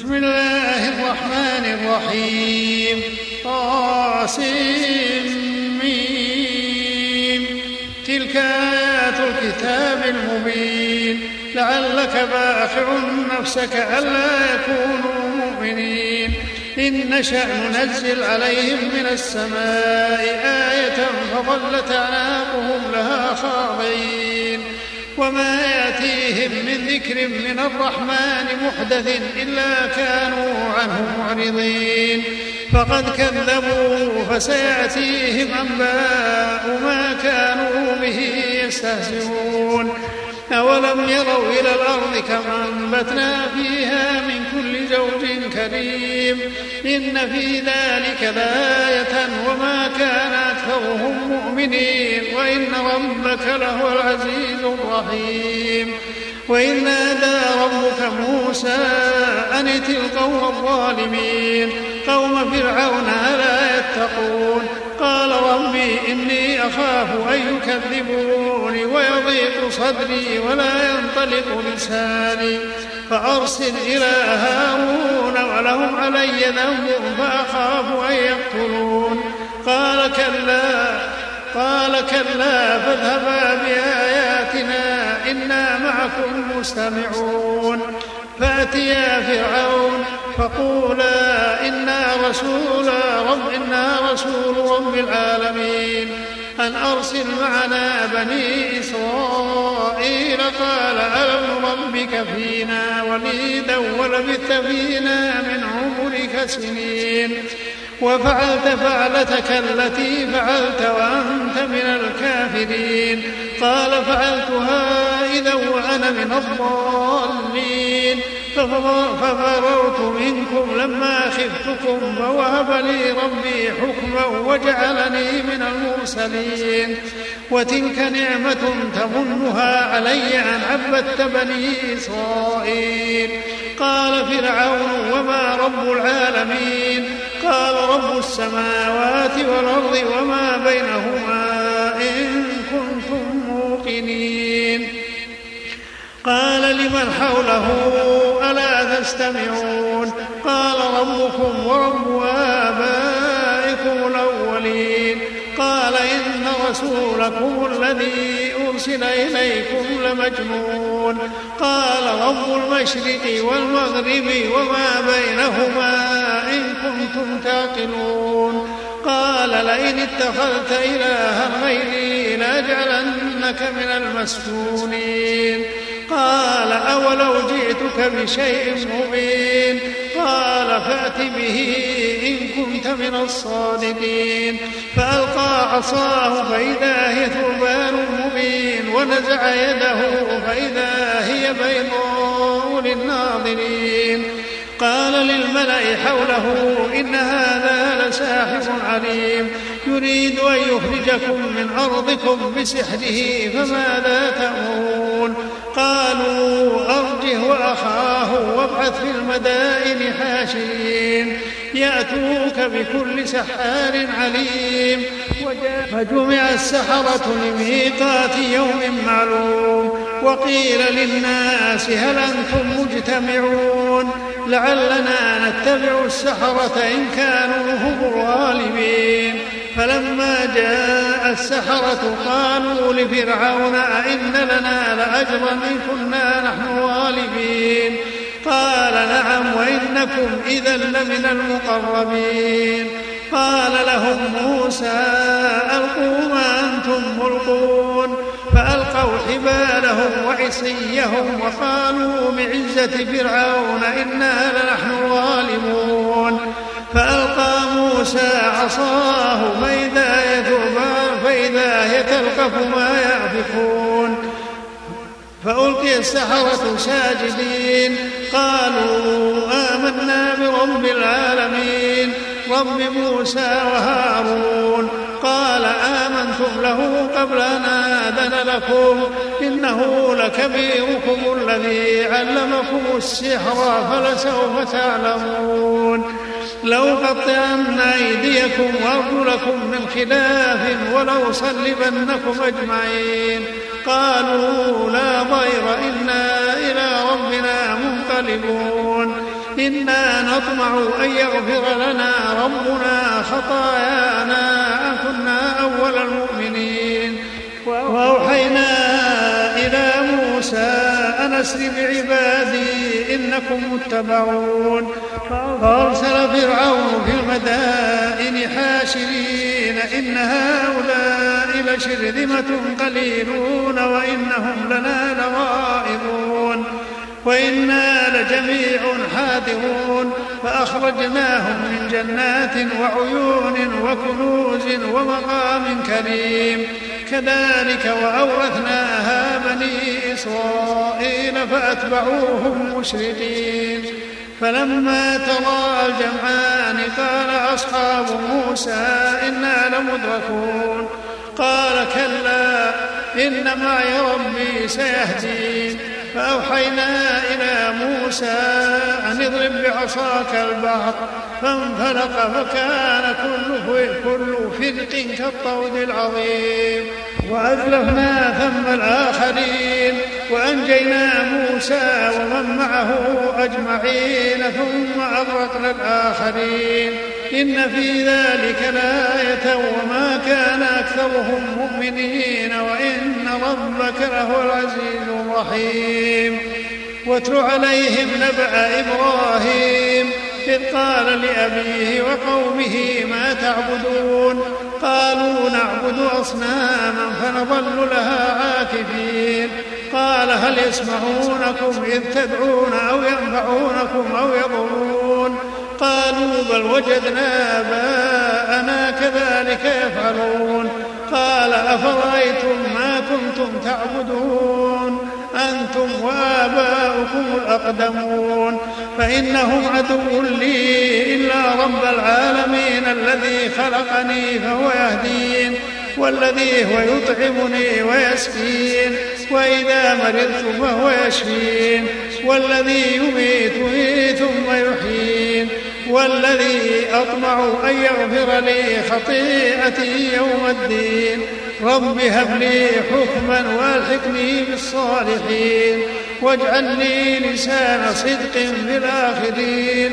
بسم الله الرحمن الرحيم. طاسمين تلك آيات الكتاب المبين. لعلك باخع نفسك ألا يكونوا مؤمنين. إن نشأ ننزل عليهم من السماء آية فظلت أعناقهم لها خاضعين. وما يأتيهم من ذكر من الرحمن محدث إلا كانوا عنه معرضين. فقد كذبوا فسيأتيهم أنباء ما كانوا به يستهزئون. أولم يروا إلى الأرض كما أنبتنا فيها من كل زوج كريم. إن في ذلك لآية وما كان أكثرهم مؤمنين. وإن ربك لهو العزيز الرحيم. وإذ نادى ربك موسى أن ائت القوم الظالمين. قوم فرعون ألا يتقون. قال ربي إني أخاف أن يكذبوني ويضيق صدري ولا ينطلق لساني. فأرسل إلى هارون ولهم علي ذنب فأخاف أن يقتلون. قال كلا قال كلا فاذهبا بآياتنا إنا معكم مستمعون. فأتيا فرعون فقولا إنا رسول رب إنا رسول رب العالمين. أن أرسل معنا بني إسرائيل قال ألم ربك فينا وليدا ولبثت فينا من عمرك سنين وفعلت فعلتك التي فعلت وأنت من الكافرين قال فعلتها إذا وأنا من الضالين ففررت منكم لما خفتكم فوهب لي ربي حكما وجعلني من المرسلين. وتلك نعمة تمنها علي أن عبدت بني إسرائيل. قال فرعون وما رب العالمين؟ قال رب السماوات والأرض وما بينهما قال لمن حوله ألا تستمعون؟ قال ربكم ورب آبائكم الأولين. قال إن رسولكم الذي أرسل إليكم لمجنون. قال رب المشرق والمغرب وما بينهما إن كنتم تعقلون. قال لئن اتخذت إلها غيري لأجعلنك من المسجونين. قال أولو جئتك بشيء مبين؟ قال فأت به إن كنت من الصادقين. فألقى عصاه فإذا هي ثعبان مبين ونزع يده فإذا هي بيضاء للناظرين. قال للملأ حوله إن هذا لساحر عليم. يريد أن يخرجكم من أرضكم بسحره فماذا تأمرون. قالوا أرجه وأخاه وابعث في المدائن حاشرين. يأتوك بكل سحار عليم. فجمع السحرة لميقات يوم معلوم. وقيل للناس هل أنتم مجتمعون؟ لعلنا نتبع السحرة إن كانوا هم الغالبين. فلما جاء السحرة قالوا لفرعون أئن لنا لأجرا إن كنا نحن غالبين. قال نعم وإنكم إذا لمن المقربين. قال لهم موسى ألقوا ما أنتم ملقون. فألقوا حبالهم وعصيهم وقالوا بعزة فرعون إنا لنحن الغالبون فألقى موسى عصاه فإذا يثوبان فإذا هي تلقف ما يأفكون فألقي السحرة ساجدين. قالوا آمنا برب العالمين. رب موسى وهارون. قال آمنتم له قبل أن آذن لكم إنه لكبيركم الذي علمكم السحر فلسوف تعلمون. لو قطعن أيديكم وأرجلكم من خلاف ولو صلبنكم أجمعين. قالوا لا ضير إنا إلى ربنا منقلبون. إنا نطمع أن يغفر لنا ربنا خطايانا أن كنا أول المؤمنين. وأوحينا إلى موسى أن أسر بعبادي إنكم متبعون. فأرسل فرعون في المدائن حاشرين إن هؤلاء لشرذمة قليلون وإنهم لنا لغائظون وإنا لجميع حاذرون فأخرجناهم من جنات وعيون وكنوز ومقام كريم. كذلك وأورثناها بني إسرائيل فأتبعوهم مشرقين. فلما ترى الجمعان قال أصحاب موسى إنا لمدركون. قال كلا إن معي ربي سيهدين. فأوحينا إلى موسى أن اضرب بعصاك البحر فانفلق فكان كل كل فرق كالطود العظيم. وأزلفنا ثم الآخرين وأنجينا موسى ومن معه أجمعين ثم أغرقنا الآخرين. إن في ذلك لآية وما كان أكثرهم مؤمنين وإن ربك لهو العزيز الرحيم. واتل عليهم نبأ إبراهيم إذ قال لأبيه وقومه ما تعبدون؟ قالوا نعبد أصناما فنظل لها عاكفين. قال هل يسمعونكم إذ تدعون أو ينفعونكم أو يضرون؟ قالوا بل وجدنا آباءنا كذلك يفعلون. قال أفرأيتم ما كنتم تعبدون؟ أنتم وآباؤكم الأقدمون. فإنهم عدو لي إلا رب العالمين الذي خلقني فهو يهدين والذي هو يطعمني ويسقين. وإذا مرضت فهو يشفين. والذي يميتني ثم يحيين. والذي أطمع أن يغفر لي خطيئتي يوم الدين. رب هب لي حكما وألحقني بالصالحين. واجعل لي لسان صدق في الآخرين.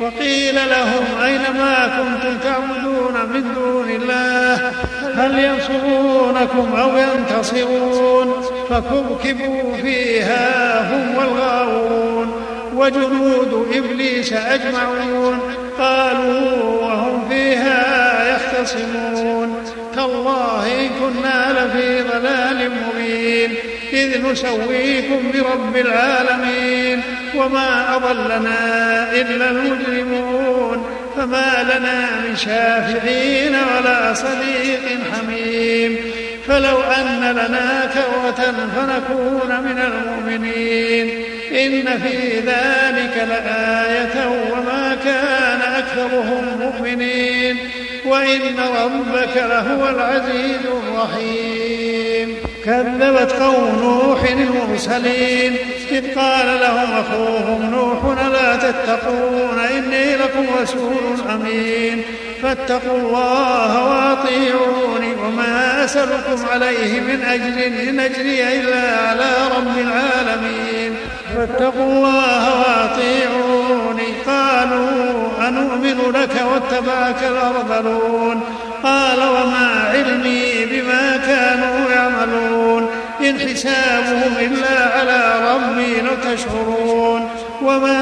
وقيل لهم أين ما كنتم تعبدون من دون الله؟ هل ينصرونكم أو ينتصرون؟ فكبكبوا فيها هم والغاوون وجنود إبليس أجمعون قالوا وهم فيها يختصمون. تالله إن كنا لفي ضلال مبين. إذ نسويكم برب العالمين وما أضلنا إلا المجرمون فما لنا من شافعين ولا صديق حميم فلو أن لنا كرة فنكون من المؤمنين إن في ذلك لآية وما كان أكثرهم مؤمنين وإن ربك لهو العزيز الرحيم كذبت قوم نوح المرسلين إذ قال لهم أخوهم نوح لا تتقون؟ إني لكم رسول أمين. فاتقوا الله وأطيعوني وما أسألكم عليه من أجر إن أجري إلا على رب العالمين. فاتقوا الله وأطيعوني. قالوا أنؤمن لك واتبعك الأرذلون؟ قال وما علمي بما كانوا يعملون إن حسابهم إلا على ربي لو تشعرون وما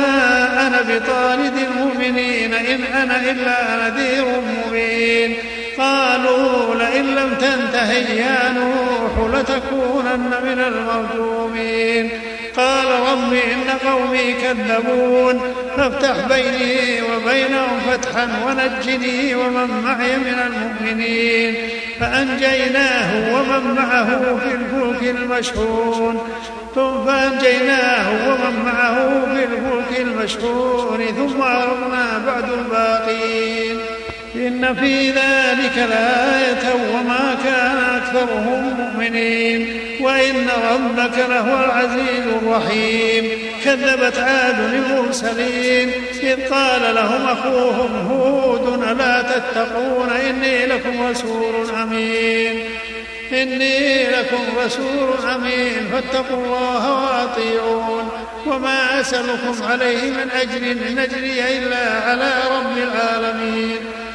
أنا بطارد المؤمنين إن أنا إلا نذير مبين قالوا لئن لم تنته يا نوح لتكونن من المرجومين قال رب إن قومي كذبون. فافتح بيني وبينهم فتحا ونجني ومن معي من المؤمنين. فأنجيناه ومن معه في الفلك المشحون. ثم فأنجيناه ومن معه في الفلك المشحون. ثم أغرقنا بعد الباقين. إن في ذلك لآية وما كان أكثرهم مؤمنين وإن ربك لهو العزيز الرحيم. كذبت عاد المرسلين إذ قال لهم أخوهم هود ألا تتقون؟ إني لكم رسول أمين. إني لكم رسول أمين فاتقوا الله وأطيعون. وما أسألكم عليه من أجر إن أجري إلا على رب العالمين.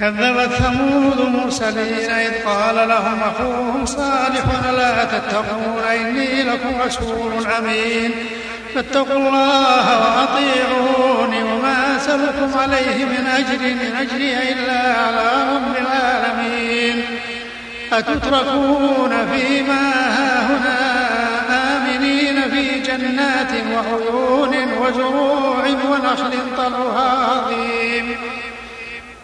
كذبت ثمود المرسلين إذ قال لهم أخوهم صالح لا تتقون إني لكم رسول أمين فاتقوا الله وأطيعوني وما أسألكم عليه من أجر إن أجري إلا على رب العالمين أتتركون فيما هاهنا آمنين في جنات وعيون وزروع ونخل طلعها عظيم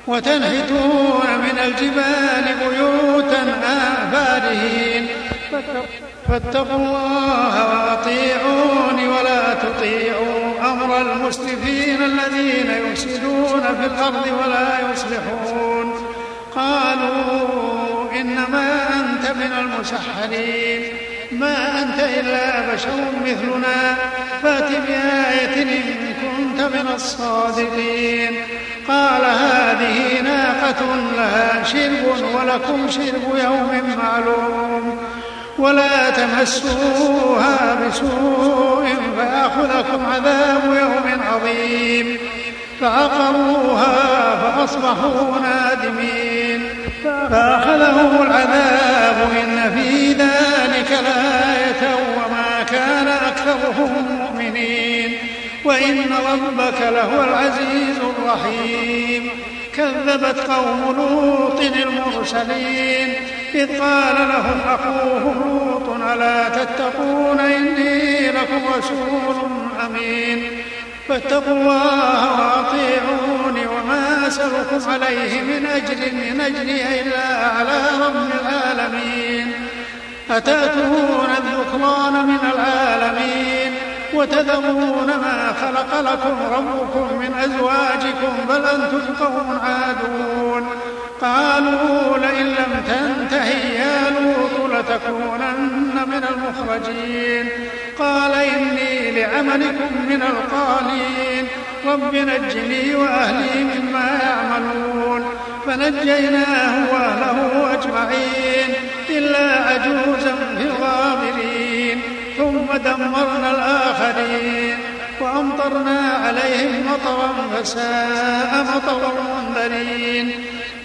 وتنحتون من الجبال بيوتا فارهين فاتقوا الله وأطيعون ولا تطيعوا أمر المسرفين الذين يفسدون في الأرض ولا يصلحون. قالوا إنما أنت من المسحرين. ما أنت إلا بشر مثلنا. فات بآية إن كنت من الصادقين. قال هذه ناقة لها شرب ولكم شرب يوم معلوم. ولا تمسوها بسوء فيأخذكم عذاب يوم عظيم. فعقروها فأصبحوا نادمين. فأخذهم العذاب إن في ذلك لآية وما كان أكثرهم مؤمنين. وإن ربك لهو العزيز الرحيم. كذبت قوم لوط المرسلين. إذ قال لهم أخوهم لوط ألا تتقون؟ إني لكم رسول أمين. فاتقوا الله وأطيعوني وما أسألكم عليه من أجر إن أجري إلا على رب العالمين. أتأتون الذكران من العالمين؟ وتذرون ما خلق لكم ربكم من أزواجكم بل أنتم قوم عادون. قالوا لئن لم تنتهي يا لوط لتكونن من المخرجين. قال إني لعملكم من القالين. رب نجني وأهلي مما يعملون. فنجيناه وأهله أجمعين. إلا عجوزا في الغابرين ثم دمرنا الآخرين وأمطرنا عليهم مطرا فساء مطر المنذرين.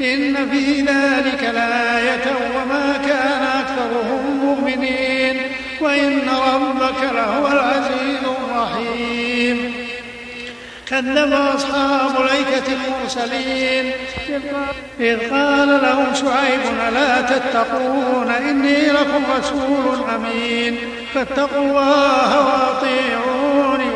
إن في ذلك لآية وما كان أكثرهم مؤمنين. وإن ربك لهو العزيز الرحيم. كذب أصحاب الأيكة المرسلين. إذ قال لهم شعيب ألا تتقون؟ إني لكم رسول أمين. فاتقوا الله وأطيعوني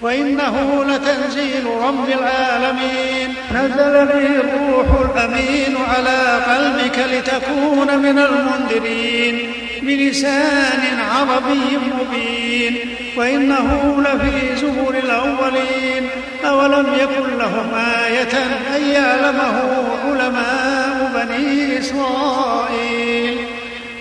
وإنه لتنزيل رب العالمين. نزل به الروح الأمين على قلبك لتكون من المنذرين. بلسان عربي مبين. وإنه لفي زبر الأولين. أولم يكن لهم آية أن يعلمه علماء بني إسرائيل.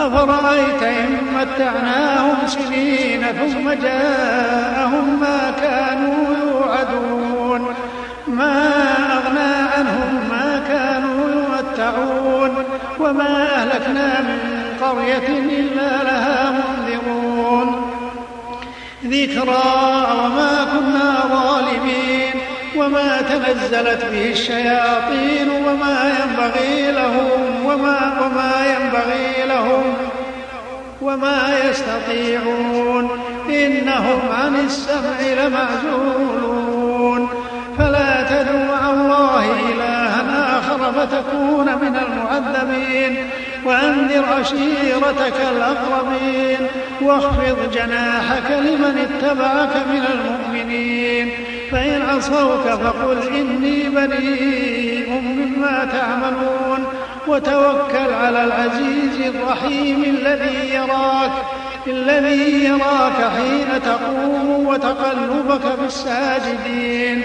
أفرأيت إن متعناهم سنين ثم جاءهم ما كانوا يوعدون ما أغنى عنهم ما كانوا يمتعون وما أهلكنا من قرية إلا لها منذرون ذكرى وما كنا ظالمين وما تنزلت به الشياطين وما ينبغي لهم وما, وما ينبغي لهم وما يستطيعون إنهم عن السمع لمعزولون فلا تدع مع الله إلها آخر فتكون من المعذبين وأنذر عشيرتك الأقربين واخفض جناحك لمن اتبعك من المؤمنين فإن عصوك فقل إني بريء مما تعملون وتوكل على العزيز الرحيم الذي يراك الذي يراك حين تقوم وتقلبك في الساجدين.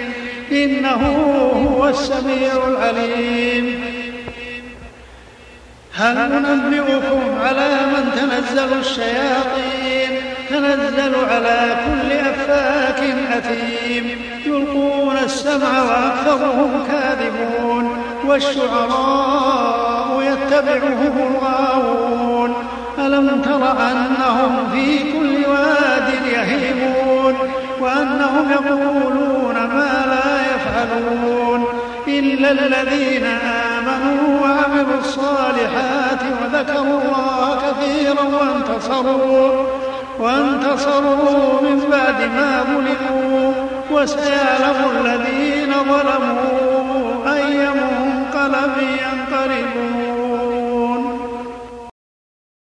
إنه هو السميع العليم. هل ننبئكم على من تنزل الشياطين؟ تنزل على كل أفاك أثيم. يلقون السمع وأكثرهم كاذبون. والشعراء يتبعهم الغاوون. ألم تر أنهم في كل واد يهيمون؟ وأنهم يقولون ما لا يفعلون. إلا الذين آمنوا وعملوا الصالحات وذكروا الله كثيرا وانتصروا. وانتصروا من بعد ما ظلموا وسيعلم الذين ظلموا أي منقلب ينقلبون